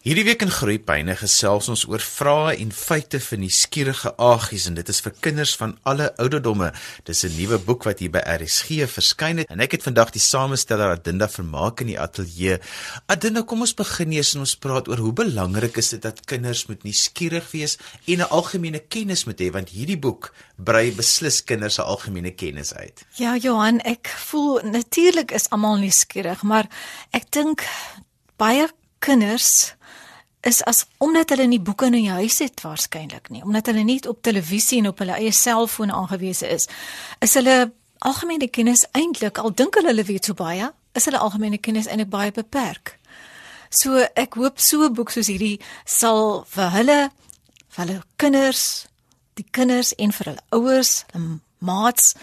Hierdie week in Groepyne gesels ons oor vrae en feite van die skierige agies en dit is vir kinders van alle ouderdomme. Dis 'n nuwe boek wat hier by RSG verskyn het en ek het vandag die samesteller Adinda vermaak in die ateljee. Adinda, kom ons begin eers en ons praat oor hoe belangrik is dit dat kinders moet nuuskierig wees en 'n algemene kennis moet hê want hierdie boek brei beslis kinders se algemene kennis uit. Ja, Johan, ek voel natuurlik is almal nuuskierig, maar ek dink baie kinders is as omdat hulle nie boeke in die huis het waarskynlik nie, omdat hulle nie op televisie en op hulle eie selfoon aangewese is, is hulle algemene kennis eintlik al dink hulle hulle weet so baie, is hulle algemene kennis eintlik baie beperk. So ek hoop so 'n boek soos hierdie sal vir hulle vir hulle kinders, die kinders en vir hulle ouers, hulle maats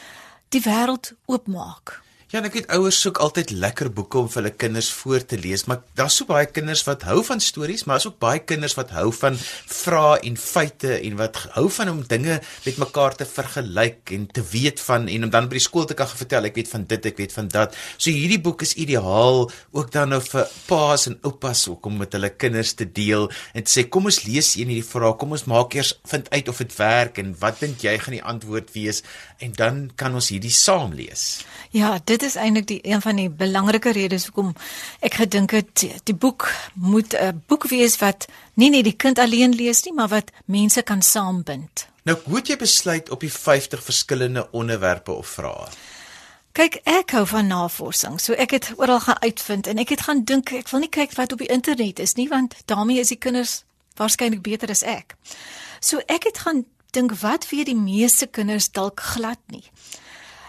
die wêreld oopmaak. Ja, ek weet ouers soek altyd lekker boeke om vir hulle kinders voor te lees, maar daar's so baie kinders wat hou van stories, maar daar's ook baie kinders wat hou van vrae en feite en wat hou van om dinge met mekaar te vergelyk en te weet van en om dan by die skool te kan vertel, ek weet van dit, ek weet van dat. So hierdie boek is ideaal ook dan nou vir paas en oupas ook om met hulle kinders te deel en te sê kom ons lees een hierdie vrae, kom ons maak eers vind uit of dit werk en wat dink jy gaan die antwoord wees en dan kan ons hierdie saam lees. Ja, dit is eintlik die een van die belangrike redes hoekom ek gedink het die boek moet 'n boek wees wat nie net die kind alleen lees nie, maar wat mense kan saambind. Nou, hoe het jy besluit op die 50 verskillende onderwerpe of vrae? Kyk, ek hou van navorsing. So ek het oral gaan uitvind en ek het gaan dink, ek wil nie kyk wat op die internet is nie, want daarmee is die kinders waarskynlik beter as ek. So ek het gaan dink wat weet die meeste kinders dalk glad nie.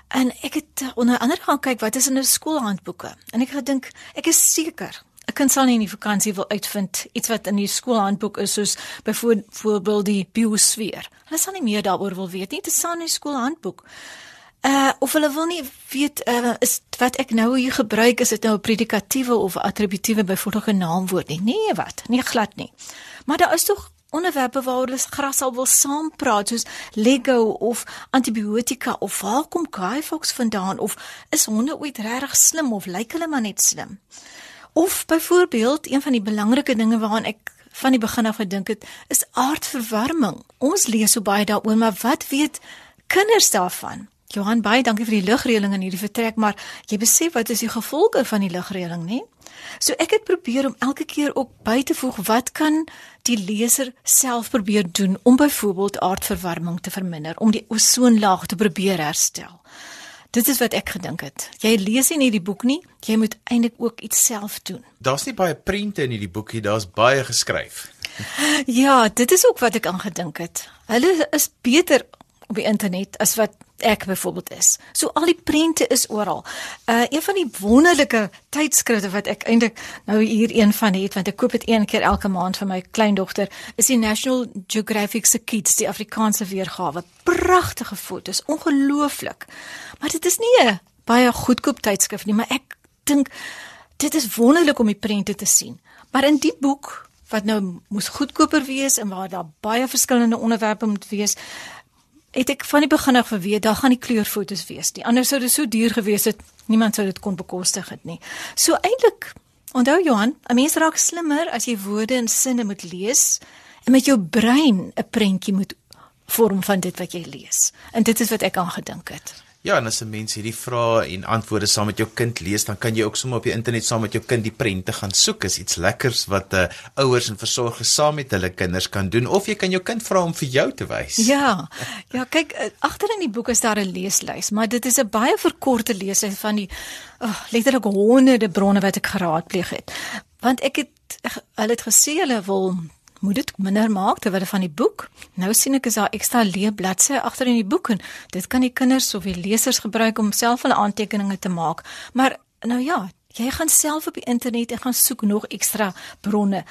En ek het uh, onder andere gaan kyk wat is in 'n skoolhandboeke. En ek het gedink, ek is seker 'n kind sal nie in die vakansie wil uitvind iets wat in die skoolhandboek is soos byvoorbeeld die biosfeer. Hulle sal nie meer daaroor wil weet nie, dit staan in die skoolhandboek. Uh of hulle wil nie weet uh is wat ek nou hier gebruik is dit nou 'n predikatiewe of attributiewe byvoorbeeld 'n naamwoord nie. Nee, wat? Nee, glad nie. Maar daar is tog onderwerpe waaroor hulle gras al wil saam praat soos Lego of antibiotika of waar kom Fawkes vandaan of is honde ooit regtig slim of lyk hulle maar net slim? Of byvoorbeeld een van die belangrike dinge waaraan ek van die begin af gedink het is aardverwarming. Ons lees so baie daaroor, maar wat weet kinders daarvan? Johan baie dankie vir die lugreëling in hierdie vertrek, maar jy besef wat is die gevolge van die lugreëling, né? So ek het probeer om elke keer ook by te voeg wat kan die leser self probeer doen om byvoorbeeld aardverwarming te verminder, om die ozonlaag te probeer herstel. Dit is wat ek gedink het. Jy lees nie hierdie boek nie, jy moet eintlik ook iets self doen. Daar's nie baie prente in hierdie boekie, daar's baie geskryf. Ja, dit is ook wat ek aangedink het. Hulle is beter op die internet as wat ek byvoorbeeld is. So al die prente is oral. Uh een van die wonderlike tydskrifte wat ek eintlik nou hier een van het want ek koop dit een keer elke maand vir my kleindogter is die National Geographic se Kids, die Afrikaanse weergawe. Pragtige foto's, ongelooflik. Maar dit is nie 'n baie goedkoop tydskrif nie, maar ek dink dit is wonderlik om die prente te sien. Maar in die boek wat nou moes goedkoper wees en waar daar baie verskillende onderwerpe moet wees, het ek van die begin af geweet daar gaan die kleurfoto's wees. Die ander sou dit so duur gewees het, niemand sou dit kon bekostig het nie. So eintlik, onthou Johan, 'n mens raak slimmer as jy woorde en sinne moet lees en met jou brein 'n prentjie moet vorm van dit wat jy lees. En dit is wat ek aangedink het. Ja, en as 'n mens hierdie vrae en antwoorde saam met jou kind lees, dan kan jy ook sommer op die internet saam met jou kind die prente gaan soek. Is iets lekkers wat uh, ouers en versorgers saam met hulle kinders kan doen of jy kan jou kind vra om vir jou te wys. Ja. Ja, kyk, eh, agter in die boek is daar 'n leeslys, maar dit is 'n baie verkorte leeslys van die oh, letterlik honderde bronne wat ek geraadpleeg het. Want ek het hulle het gesê hulle wil moet dit minder maak terwyl van die boek. Nou sien ek is daar ekstra leë bladsye agter in die boek en dit kan die kinders of die lesers gebruik om self hulle aantekeninge te maak. Maar nou ja, jy gaan self op die internet en gaan soek nog ekstra bronne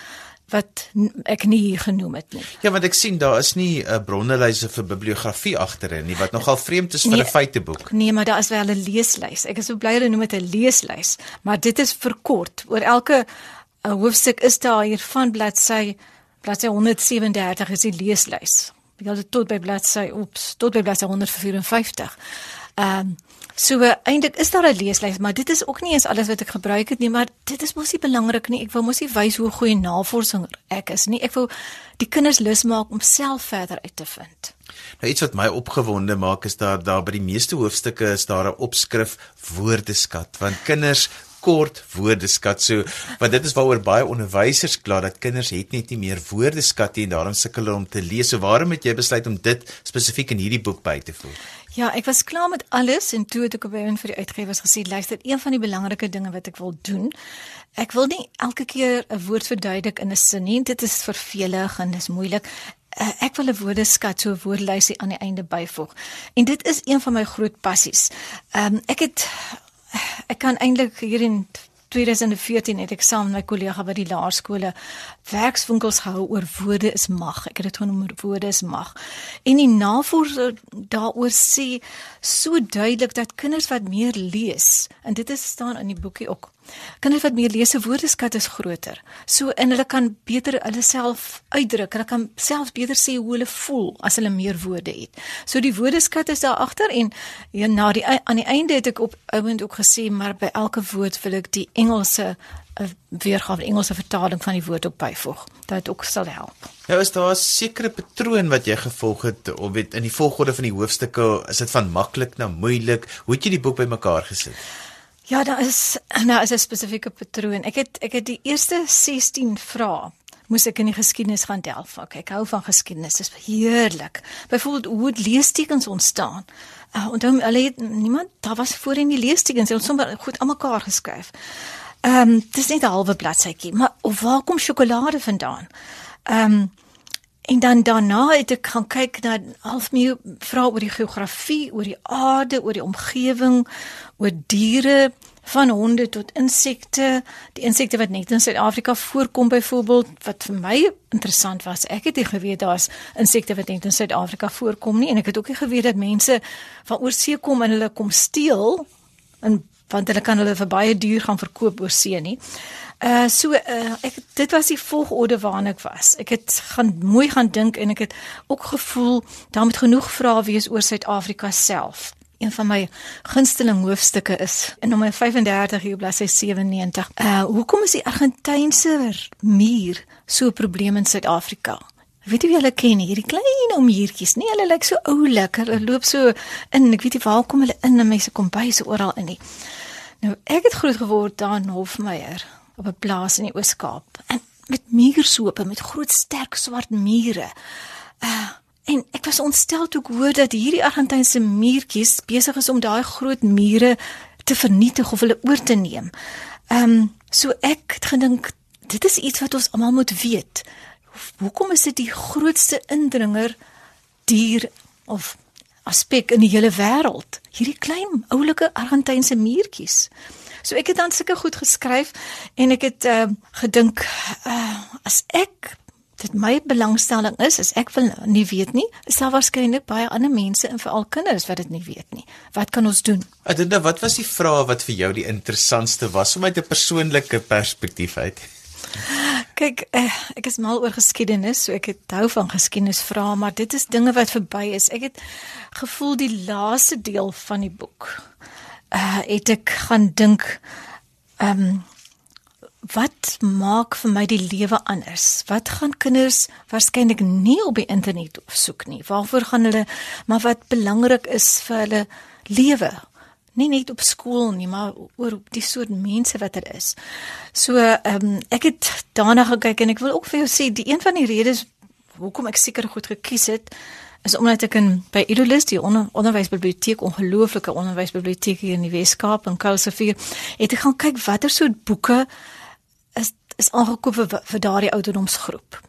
wat ek nie hier genoem het nie. Ja, want ek sien daar is nie 'n uh, bronnelyse vir bibliografie agterin nie wat nogal vreemd is vir 'n nee, feiteboek. Nee, maar daar is wel 'n leeslys. Ek is so bly hulle noem dit 'n leeslys, maar dit is verkort. Oor elke uh, hoofstuk is daar hier van bladsy bladsy 137 is die leeslys. Jy het tot by bladsy oeps, tot by bladsy 154. Ehm um, So eintlik is daar 'n leeslys, maar dit is ook nie eens alles wat ek gebruik het nie, maar dit is mos nie belangrik nie. Ek wil mos nie wys hoe goeie navorsinger ek is nie. Ek wil die kinders lus maak om self verder uit te vind. Nou iets wat my opgewonde maak is dat daar by die meeste hoofstukke is daar 'n opskrif woordeskat want kinders kort woordeskat so want dit is waaroor baie onderwysers kla dat kinders het net nie meer woordeskat nie en daarom sukkel hulle om te lees. So waarom het jy besluit om dit spesifiek in hierdie boek by te voeg? Ja, ek was klaar met alles en toe het ek op een vir die uitgewers gesê, luister, een van die belangrike dinge wat ek wil doen, ek wil nie elke keer 'n woord verduidelik in 'n sin nie. Dit is vervelig en dis moeilik. Uh, ek wil 'n woordeskat so 'n woordlysie aan die einde byvoeg. En dit is een van my groot passies. Ehm um, ek het ek kan eintlik hier in 2014 het ek saam met my kollega by die laerskole werkswinkels gehou oor woorde is mag. Ek het dit genoem woorde is mag. En die navorsing daaroor sê so duidelik dat kinders wat meer lees en dit is staan in die boekie ook. Kinders wat meer lees se woordeskat is groter. So en hulle kan beter hulle self uitdruk. Hulle kan self beter sê hoe hulle voel as hulle meer woorde het. So die woordeskat is daar agter en ja, na die aan die einde het ek op ouend ook gesê maar by elke woord wil ek die Engelse eh, weergawe Engelse vertaling van die woord op byvoeg. Dit ook sal help. Nou is daar 'n sekere patroon wat jy gevolg het of weet in die volgorde van die hoofstukke, is dit van maklik na moeilik? Hoe het jy die boek bymekaar gesit? Ja, daar is nou is 'n spesifieke patroon. Ek het ek het die eerste 16 vrae moes ek in die geskiedenis gaan delf. Okay, ek hou van geskiedenis. Dit is heerlik. Byvoorbeeld hoe leestekens ontstaan. Uh, onthou hulle het niemand daar was voorheen die leestekens, hulle het sommer goed almekaar geskryf. Ehm um, dis net 'n halwe bladsytjie, maar of waar kom sjokolade vandaan? Ehm um, en dan daarna het ek gaan kyk na half meer vra oor die geografie, oor die aarde, oor die omgewing, oor diere van honde tot insekte, die insekte wat net in Suid-Afrika voorkom byvoorbeeld wat vir my interessant was. Ek het nie geweet daar's insekte wat net in Suid-Afrika voorkom nie en ek het ook nie geweet dat mense van oorsee kom en hulle kom steel en want hulle kan hulle vir baie duur gaan verkoop oor see nie. Uh so uh ek dit was die volgorde waarna ek was. Ek het gaan mooi gaan dink en ek het ook gevoel daar moet genoeg vrae wees oor Suid-Afrika self. Een van my gunsteling hoofstukke is in nommer 35 hier op bladsy 97. Uh hoekom is die Argentynse muur so 'n probleem in Suid-Afrika? Weet jy wie hulle ken hierdie klein ou muurtjies? Nee, hulle lyk so oulik. Hulle loop so in. Ek weet nie waar kom hulle in en mense kom by so oral in nie. Nou, ek het groot geword daar in Hofmeyer op 'n plaas in die Oos-Kaap. En met muursope met groot sterk swart mure. Uh en ek was ontstel toe ek hoor dat hierdie Argentynse muurtjies besig is om daai groot mure te vernietig of hulle oor te neem. Ehm um, so ek het gedink dit is iets wat ons almal moet weet. Hoekom is dit die grootste indringer dier of aspek in die hele wêreld. Hierdie klein oulike Argentynse muurtjies. So ek het dan sulke goed geskryf en ek het uh, gedink uh, as ek dit my belangstelling is, as ek wil nie weet nie, is daar waarskynlik baie ander mense en veral kinders wat dit nie weet nie. Wat kan ons doen? Adinda, wat was die vraag wat vir jou die interessantste was om uit 'n persoonlike perspektief uit? Kyk, uh, ek is mal oor geskiedenis, so ek het hou van geskiedenis vra, maar dit is dinge wat verby is. Ek het gevoel die laaste deel van die boek uh het ek gaan dink ehm um, wat maak vir my die lewe anders? Wat gaan kinders waarskynlik nie op die internet soek nie? Waarvoor gaan hulle maar wat belangrik is vir hulle lewe? Nie net op skool nie, maar oor die soort mense wat er is. So, ehm um, ek het daarna gekyk en ek wil ook vir jou sê die een van die redes hoekom ek seker goed gekies het is omdat ek in by Idolus die onder, onderwysbiblioteek ongelooflike onderwysbiblioteek hier in die Weskaap in Kuilsrivier het ek gaan kyk watter soort boeke is is aangekoop vir, vir daardie ouderdomsgroep.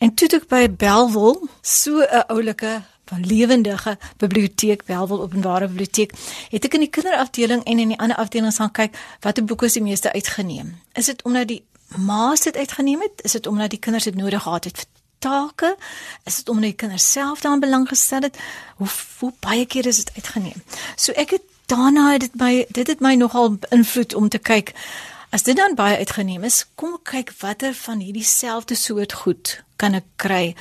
En toe ek by Belwel so 'n oulike van lewendige biblioteek Welwel Openbare Biblioteek het ek in die kinderafdeling en in die ander afdelings gaan kyk watter boeke is die meeste uitgeneem. Is dit omdat die ma's dit uitgeneem het? Is dit omdat die kinders dit nodig gehad het vir take? Is dit omdat die kinders self daaraan belang gestel het? Hoe hoe baie keer is dit uitgeneem? So ek het daarna het dit my dit het my nogal beïnvloed om te kyk As dit dan baie uitgeneem is, kom ek kyk watter van hierdie selfde soort goed kan ek kry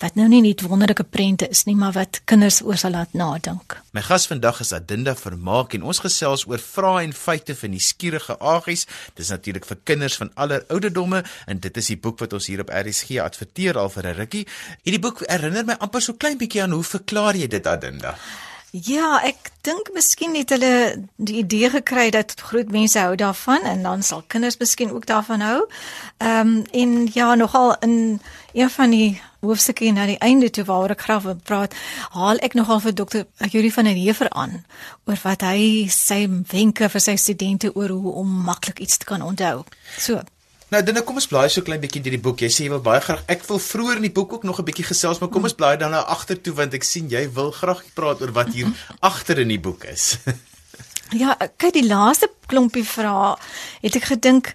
wat nou nie net wonderlike prente is nie, maar wat kinders oor sal laat nadink. My gas vandag is Adinda Vermaak en ons gesels oor vrae en feite van die skierige agies. Dis natuurlik vir kinders van aller ouderdomme en dit is die boek wat ons hier op RSG adverteer al vir 'n rukkie. Hierdie boek herinner my amper so klein bietjie aan hoe verklaar jy dit Adinda? Ja, ek dink miskien het hulle die idee gekry dat groot mense hou daarvan en dan sal kinders miskien ook daarvan hou. Ehm um, en ja, nogal in een van die hoofstukke na die einde toe waar ek graag wil praat, haal ek nogal vir dokter Yuri van der Heever aan oor wat hy sy wenke vir sy studente oor hoe om maklik iets te kan onthou. So, Nou dan kom ons blaai so klein bietjie deur die boek. Jy sê jy wil baie graag. Ek wil vroeër in die boek ook nog 'n bietjie gesels, maar kom ons blaai dan na agtertoe want ek sien jy wil graag praat oor wat hier agter in die boek is. ja, kyk die laaste klompie vrae het ek gedink,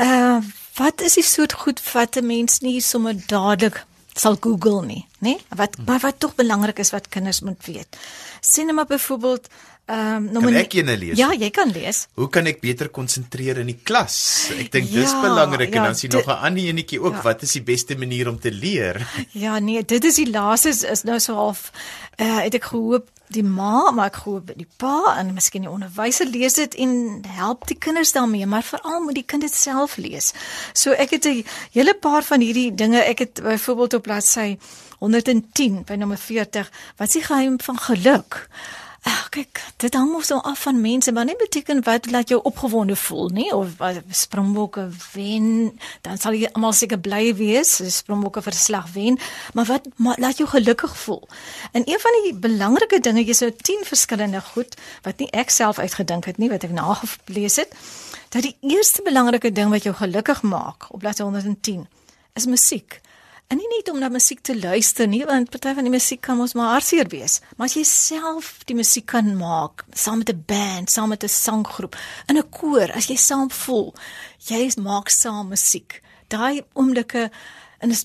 uh wat is die soort goed wat 'n mens nie sommer dadelik sal Google nie, nê? Wat maar wat tog belangrik is wat kinders moet weet. Sien nou maar byvoorbeeld Ehm um, nou ek ene lees. Ja, jy kan lees. Hoe kan ek beter konsentreer in die klas? Ek dink ja, dis belangrik ja, en dan sien nog 'n ander enetjie ook, ja. wat is die beste manier om te leer? Ja, nee, dit is die laaste is, is nou so half eh uh, het ek gehoop die ma, maar ek hoop die pa en miskien die onderwyser lees dit en help die kinders daarmee, maar veral moet die kind dit self lees. So ek het 'n hele paar van hierdie dinge, ek het byvoorbeeld op bladsy 110 by nommer 40, wat is die geheim van geluk? Ag kyk, dit hang mos nou af van mense, maar nie beteken wat laat jou opgewonde voel nie of Springbokke wen, dan sal jy almal seker bly wees, Springbokke verslag wen, maar wat maar, laat jou gelukkig voel. En een van die belangrike dinge, jy sou 10 verskillende goed wat nie ek self uitgedink het nie, wat ek nagelees het, dat die eerste belangrike ding wat jou gelukkig maak op bladsy 110 is musiek. En nie net om na musiek te luister nie, want party van die musiek kan mos maar hartseer wees. Maar as jy self die musiek kan maak, saam met 'n band, saam met 'n sanggroep, in 'n koor, as jy saam voel, jy maak saam musiek. Daai oomblikke en is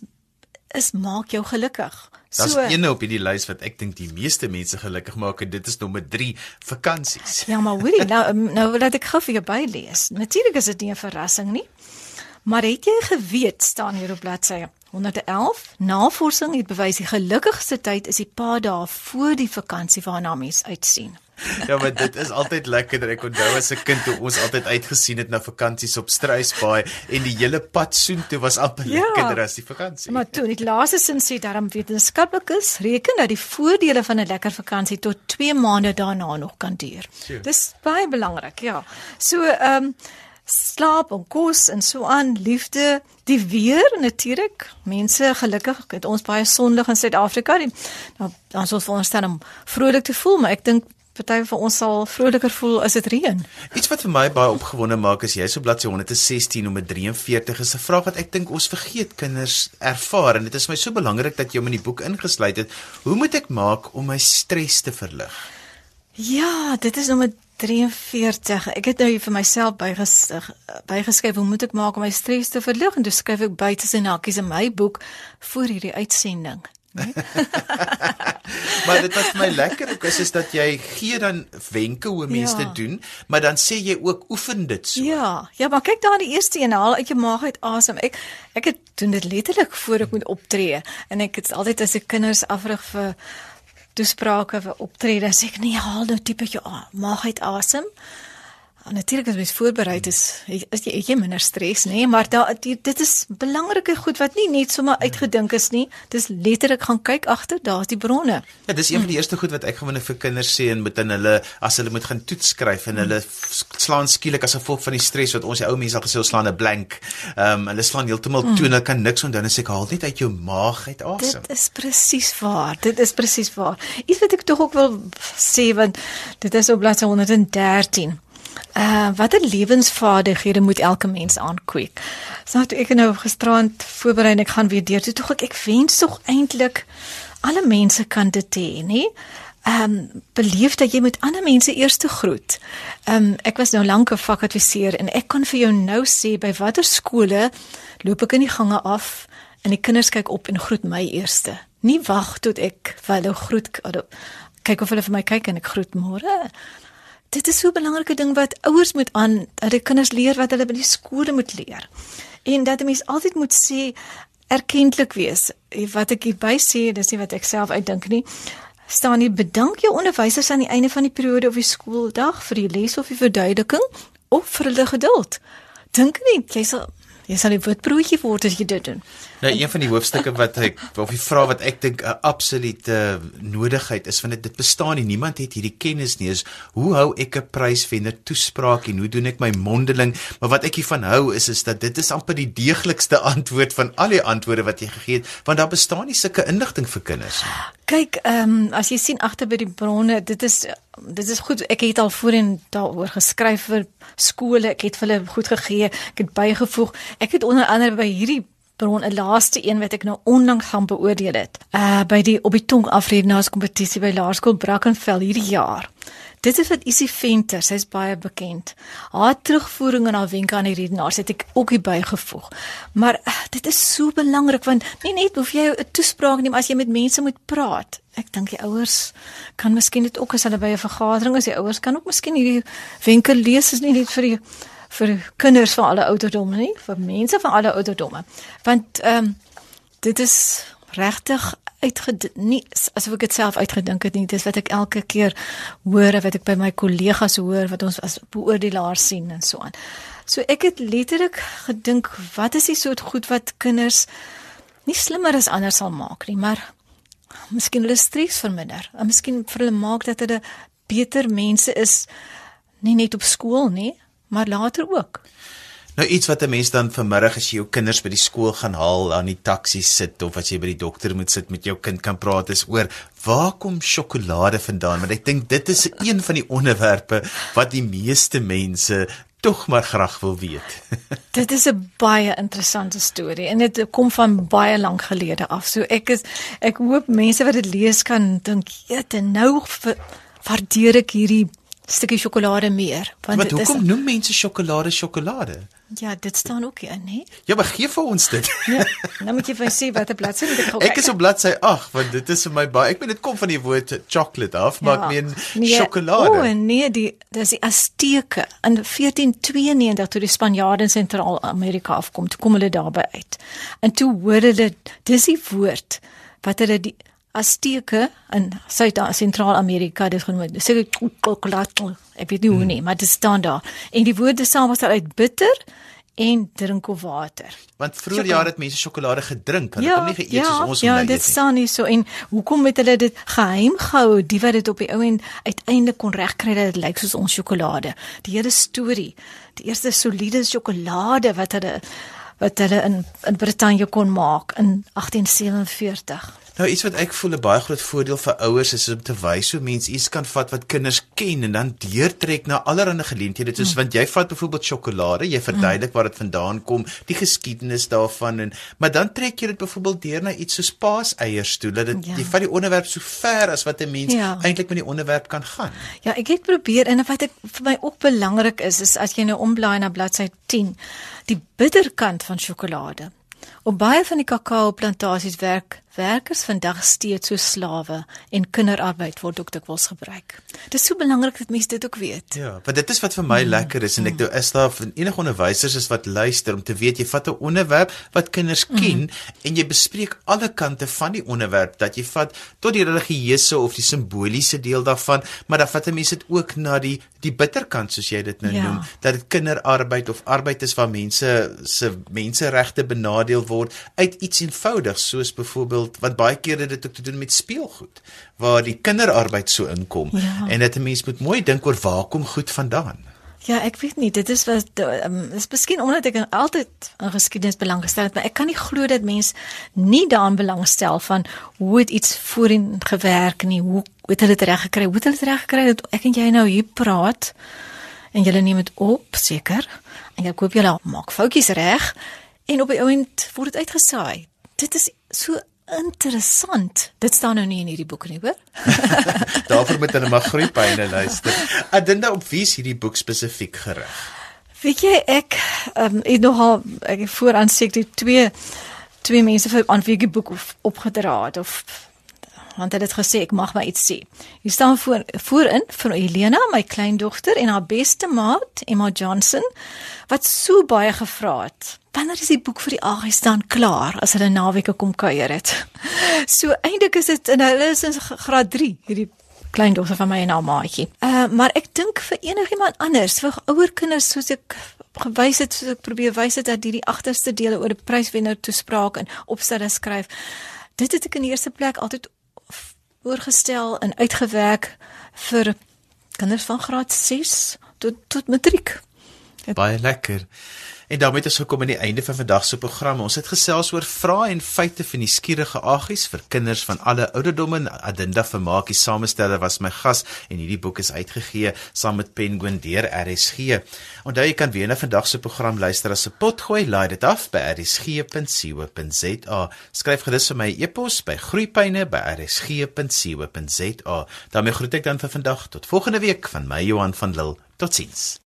is maak jou gelukkig. Daar's so, een op hierdie lys wat ek dink die meeste mense gelukkig maak en dit is nommer 3, vakansies. Ja, maar hoorie, nou nou laat ek gou vir jou bylees. Natuurlik is dit nie 'n verrassing nie. Maar het jy geweet staan hier op bladsy 111 navorsing het bewys die gelukkigste tyd is die paar dae voor die vakansie waarna mens uitsien. ja, maar dit is altyd lekker ek onthou as 'n kind hoe ons altyd uitgesien het na vakansies op Struisbaai en die hele pad soontoe was amper ja, lekkerder as die vakansie. Maar toe die laaste sin sê daarom wetenskaplikes reken dat die voordele van 'n lekker vakansie tot 2 maande daarna nog kan duur. Dis baie belangrik, ja. So ehm um, slaap en kos en so aan, liefde, die weer natuurlik. Mense gelukkig het ons baie sonlig in Suid-Afrika. Nou dan sou ons dan om vrolik te voel, maar ek dink party van ons sal vroliker voel as dit reën. Iets wat vir my baie opgewonde maak is jy so bladsy 116 nommer 43 is 'n vraag wat ek dink ons vergeet kinders ervaar en dit is my so belangrik dat jy hom in die boek ingesluit het. Hoe moet ek maak om my stres te verlig? Ja, dit is nommer 43. Ek het nou vir myself byges, bygeskryf hoe moet ek maak om my stres te verlig en dis skryf ek buite sy nakies in my boek vir hierdie uitsending. Nee? maar dit wat vir my lekker ook is is dat jy gee dan wenke hoe mense ja. dit doen, maar dan sê jy ook oefen dit so. Ja, ja, maar kyk daar die eerste een haal uit jou maag uit asem. Ek ek het doen dit letterlik voor ek moet optree en ek het altyd as ek kinders afrig vir toesprake vir optredes. Ek nie haal nou tipe jy maag uit asem. En natuurlik as mens voorberei is, is jy jy minder stres, nê, nee? maar da die, dit is belangrike goed wat nie net sommer uitgedink is nie. Dis letterlik gaan kyk agter, daar's die bronne. Ja, dis een van die eerste goed wat ek gewoonlik vir kinders sê en met in hulle as hulle moet gaan toets skryf en hulle slaan skielik as gevolg van die stres wat ons die ou mense al gesê ons slaan 'n blank. Ehm um, hulle slaan heeltemal toe en hulle kan niks onthou en sê ek haal net uit jou maag uit asem. Dit is presies waar. Dit is presies waar. Iets wat ek tog ook wil sê want dit is op bladsy 113. Uh watter lewensvaardighede moet elke mens aankweek? So toe ek nou gisterand voorberei en ek gaan weer deur, toe tog ek ek wens tog eintlik alle mense kan dit hê, nê? Ehm um, beleef dat jy met ander mense eers te groet. Ehm um, ek was nou lank 'n vakadviseur en ek kan vir jou nou sê by watter skole loop ek in die gange af en die kinders kyk op en groet my eerste. Nie wag tot ek vir hulle groet kyk of hulle vir my kyk en ek groet môre dit is so 'n belangrike ding wat ouers moet aan hulle kinders leer wat hulle by die skole moet leer. En dat 'n mens altyd moet sê erkentlik wees. Wat ek hierby sê, dis nie wat ek self uitdink nie. Staan nie bedank jou onderwysers aan die einde van die periode of die skooldag vir die les of die verduideliking of vir hulle geduld. Dink nie jy sal jy sal 'n witbroodjie word as jy dit doen. Nou een van die hoofstukke wat ek of die vraag wat ek dink 'n absolute nodigheid is van dit dit bestaan nie niemand het hierdie kennis nie is hoe hou ek 'n prysvenner toespraak en hoe doen ek my mondeling maar wat ek hiervan hou is is dat dit is amper die deeglikste antwoord van al die antwoorde wat jy gegee het want daar bestaan nie sulke inligting vir kinders nie. Kyk, ehm um, as jy sien agter by die bronne, dit is dit is goed. Ek het al voorheen daaroor geskryf vir skole. Ek het vir hulle goed gegee. Ek het bygevoeg. Ek het onder andere by hierdie bron 'n laaste een wat ek nou onlangs gaan beoordeel het. Uh by die op die tong afredenaars kompetisie by Laerskool Brackenfell hierdie jaar. Dit is wat Isie Venter, sy's baie bekend. Haar terugvoering en haar wenke aan die redenaars het ek ook hier bygevoeg. Maar uh, dit is so belangrik want nie net hoef jy 'n toespraak neem as jy met mense moet praat. Ek dink die ouers kan miskien dit ook as hulle by 'n vergadering is, die ouers kan ook miskien hierdie wenke lees is nie net vir die vir kinders van alle ouderdomme nie, vir mense van alle ouderdomme. Want ehm um, dit is regtig uitgedink nie asof ek dit self uitgedink het nie. Dis wat ek elke keer hoor wat ek by my kollegas hoor wat ons as beoordelaars sien en so aan. So ek het letterlik gedink wat is die soort goed wat kinders nie slimmer as ander sal maak nie, maar miskien hulle stres verminder. En miskien vir hulle maak dat hulle beter mense is nie net op skool nie, maar later ook. Nou iets wat 'n mens dan vanmiddag as jy jou kinders by die skool gaan haal aan die taxi sit of as jy by die dokter moet sit met jou kind kan praat is oor waar kom sjokolade vandaan want ek dink dit is een van die onderwerpe wat die meeste mense tog maar graag wil weet. dit is 'n baie interessante storie en dit kom van baie lank gelede af. So ek is ek hoop mense wat dit lees kan dink, "Jette, nou waardeer ek hierdie stukkie sjokolade meer want Wat, hoekom is, noem mense sjokolade sjokolade? Ja, dit staan ook hier, nee. Ja, maar gee vir ons dit. Ja, nou moet jy vir sê watter bladsy moet ek kyk. Ek is op bladsy 8 want dit is vir my baie. Ek meen dit kom van die woord chocolate af, ja, maar ek meen nee, sjokolade. O, nee, die dis die Azteke in 1492 toe die Spanjaarde in Sentraal-Amerika afkom, toe kom hulle daarby uit. En toe hoor hulle dis die woord wat hulle die Azteke in Suid-Sentraal-Amerika dit genoem. Sê chocolate. Ek weet nie hoe hmm. nie, maar dit staan daar. En die woorde saam was uit bitter en drink of water. Want vroeër jare het mense sjokolade gedrink, hulle ja, het hom nie geëet ja, soos ons ja, nou eet nie. Ja, dit staan nie so en hoekom het hulle dit geheim gehou? Die wat dit op die ou en uiteindelik kon regkry dat dit lyk soos ons sjokolade. Die hele storie, die eerste soliede sjokolade wat hulle wat hulle in in Brittanje kon maak in 1847. Nou iets wat ek voel 'n baie groot voordeel vir ouers is om te wys hoe mense iets kan vat wat kinders ken en dan deurtrek na allerlei geleenthede. Soos mm. want jy vat byvoorbeeld sjokolade, jy verduidelik mm. waar dit vandaan kom, die geskiedenis daarvan en maar dan trek jy dit byvoorbeeld deur na iets soos paaseiers toe dat dit ja. jy vat die onderwerp so ver as wat 'n mens ja. eintlik met die onderwerp kan gaan. Ja, ek het probeer en wat ek vir my ook belangrik is is as jy nou omblaai na bladsy 10, die bitterkant van sjokolade. Op baie van die kakao plantasies werk werkers vandag steeds so slawe en kinderarbeid word ook dikwels gebruik. Dit is so belangrik dat mense dit ook weet. Ja, want dit is wat vir my mm. lekker is en ek mm. is daar vir enige onderwysers is wat luister om te weet jy vat 'n onderwerp wat kinders mm. ken mm. en jy bespreek alle kante van die onderwerp dat jy vat tot die religieuse of die simboliese deel daarvan, maar dan vat 'n mens dit ook na die die bitterkant soos jy dit nou ja. noem, dat dit kinderarbeid of arbeid is waar mense se menseregte benadeel word uit iets eenvoudigs soos byvoorbeeld byvoorbeeld want baie kere dit ook te doen met speelgoed waar die kinderarbeid so inkom ja. en dit 'n mens moet mooi dink oor waar kom goed vandaan. Ja, ek weet nie, dit is wat um, is miskien omdat ek altyd aan geskiedenis belangstel het, maar ek kan nie glo dat mens nie daaraan belangstel van hoe dit iets voorheen gewerk nie, hoe het hulle dit reg gekry? Hoe het hulle dit reg gekry dat ek en jy nou hier praat en julle neem dit op, seker? En ek hoop julle maak foutjies reg en op die oomblik word dit uitgesaai. Dit is so Interessant. Dit staan nou nie in hierdie boek nie, hoor? Daarvoor moet hulle maar groeipyne luister. Adinda op wie is hierdie boek spesifiek gerig? Weet jy ek ehm um, ek nogal ek vooraan sê ek twee twee mense vir aan wie die boek op, opgedra het of want hy het gesê ek mag maar iets sê. Hier staan voor voorin vir Elena, my kleindogter en haar beste maat, Emma Johnson, wat so baie gevra het. Wanneer is die boek vir die Aggies dan klaar as hulle naweke kom kuier het? So eintlik is dit en hulle is in graad 3 hierdie kleindogter van my en haar maatjie. Uh maar ek dink vir enigiemand anders, vir ouer kinders soos ek gewys het, soos ek probeer wys het dat hierdie agterste dele oor 'n pryswenner toespraak en opstelle skryf. Dit het ek in die eerste plek altyd voorgestel en uitgewerk vir kinders van graad 6 tot tot matriek. Baie lekker. En daarmee het ons gekom aan die einde van vandag se program. Ons het gesels oor vrae en feite van die skierige aggies vir kinders van alle ouderdomme. Adinda Vermaakie samesteller was my gas en hierdie boek is uitgegee saam met Penguin deur RSG. Onthou jy kan weer na vandag se program luister as 'n potgooi. Laai dit af by rsg.co.za. Skryf gerus vir my e-pos by groeipyne@rsg.co.za. daarmee groet ek dan vir vandag tot volgende week van my Johan van Lille. Totsiens.